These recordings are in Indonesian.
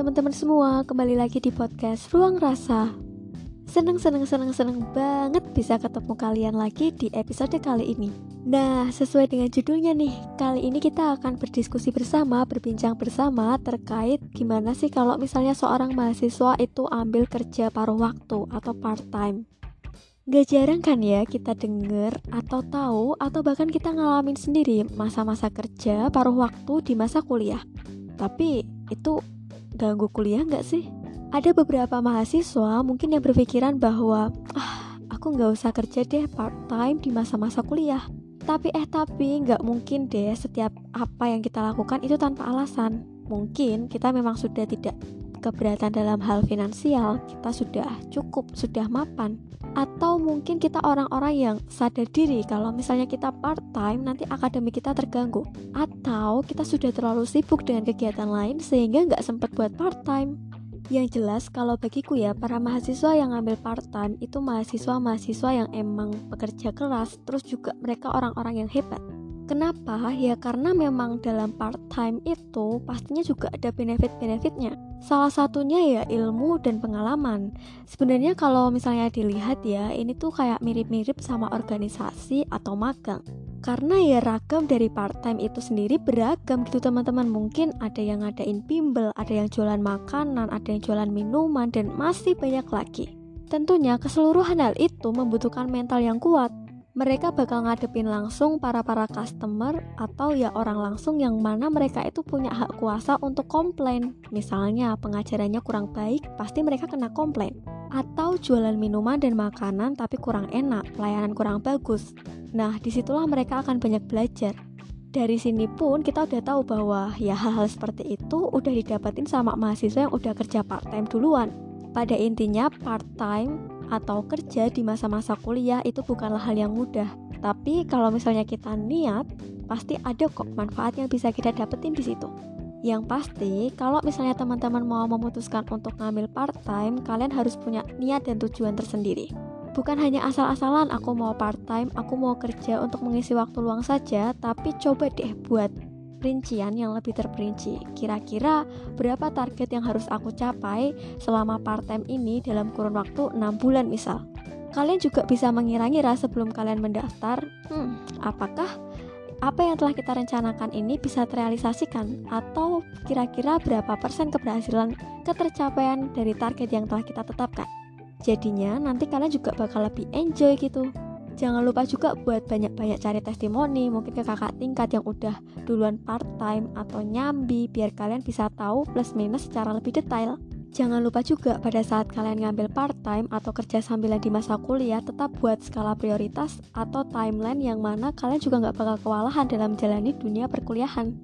teman-teman semua, kembali lagi di podcast Ruang Rasa. Seneng seneng seneng seneng banget bisa ketemu kalian lagi di episode kali ini. Nah, sesuai dengan judulnya nih, kali ini kita akan berdiskusi bersama, berbincang bersama terkait gimana sih kalau misalnya seorang mahasiswa itu ambil kerja paruh waktu atau part time. Gak jarang kan ya kita denger atau tahu atau bahkan kita ngalamin sendiri masa-masa kerja paruh waktu di masa kuliah. Tapi itu ganggu kuliah nggak sih? Ada beberapa mahasiswa mungkin yang berpikiran bahwa ah aku nggak usah kerja deh part time di masa-masa kuliah. Tapi eh tapi nggak mungkin deh setiap apa yang kita lakukan itu tanpa alasan. Mungkin kita memang sudah tidak keberatan dalam hal finansial, kita sudah cukup, sudah mapan. Atau mungkin kita orang-orang yang sadar diri kalau misalnya kita part time nanti akademik kita terganggu. Atau kita sudah terlalu sibuk dengan kegiatan lain sehingga nggak sempat buat part time. Yang jelas kalau bagiku ya para mahasiswa yang ngambil part time itu mahasiswa-mahasiswa yang emang bekerja keras terus juga mereka orang-orang yang hebat. Kenapa? Ya karena memang dalam part time itu pastinya juga ada benefit-benefitnya. Salah satunya ya ilmu dan pengalaman. Sebenarnya kalau misalnya dilihat ya, ini tuh kayak mirip-mirip sama organisasi atau magang karena ya ragam dari part time itu sendiri beragam gitu teman-teman mungkin ada yang ngadain bimbel ada yang jualan makanan ada yang jualan minuman dan masih banyak lagi tentunya keseluruhan hal itu membutuhkan mental yang kuat mereka bakal ngadepin langsung para-para customer atau ya orang langsung yang mana mereka itu punya hak kuasa untuk komplain misalnya pengajarannya kurang baik pasti mereka kena komplain atau jualan minuman dan makanan tapi kurang enak, pelayanan kurang bagus. Nah, di situlah mereka akan banyak belajar. Dari sini pun kita udah tahu bahwa ya hal-hal seperti itu udah didapatin sama mahasiswa yang udah kerja part-time duluan. Pada intinya part-time atau kerja di masa-masa kuliah itu bukanlah hal yang mudah. Tapi kalau misalnya kita niat, pasti ada kok manfaat yang bisa kita dapetin di situ. Yang pasti, kalau misalnya teman-teman mau memutuskan untuk ngambil part-time, kalian harus punya niat dan tujuan tersendiri. Bukan hanya asal-asalan aku mau part-time, aku mau kerja untuk mengisi waktu luang saja, tapi coba deh buat rincian yang lebih terperinci. Kira-kira berapa target yang harus aku capai selama part-time ini dalam kurun waktu 6 bulan misal. Kalian juga bisa mengira-ngira sebelum kalian mendaftar, hmm, apakah apa yang telah kita rencanakan ini bisa terrealisasikan atau kira-kira berapa persen keberhasilan ketercapaian dari target yang telah kita tetapkan. Jadinya nanti kalian juga bakal lebih enjoy gitu. Jangan lupa juga buat banyak-banyak cari testimoni, mungkin ke kakak tingkat yang udah duluan part time atau nyambi biar kalian bisa tahu plus minus secara lebih detail. Jangan lupa juga pada saat kalian ngambil part-time atau kerja sambilan di masa kuliah, tetap buat skala prioritas atau timeline yang mana kalian juga nggak bakal kewalahan dalam menjalani dunia perkuliahan.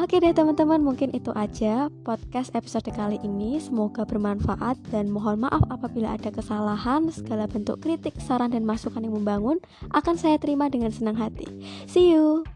Oke deh teman-teman, mungkin itu aja podcast episode kali ini. Semoga bermanfaat dan mohon maaf apabila ada kesalahan. Segala bentuk kritik, saran, dan masukan yang membangun akan saya terima dengan senang hati. See you!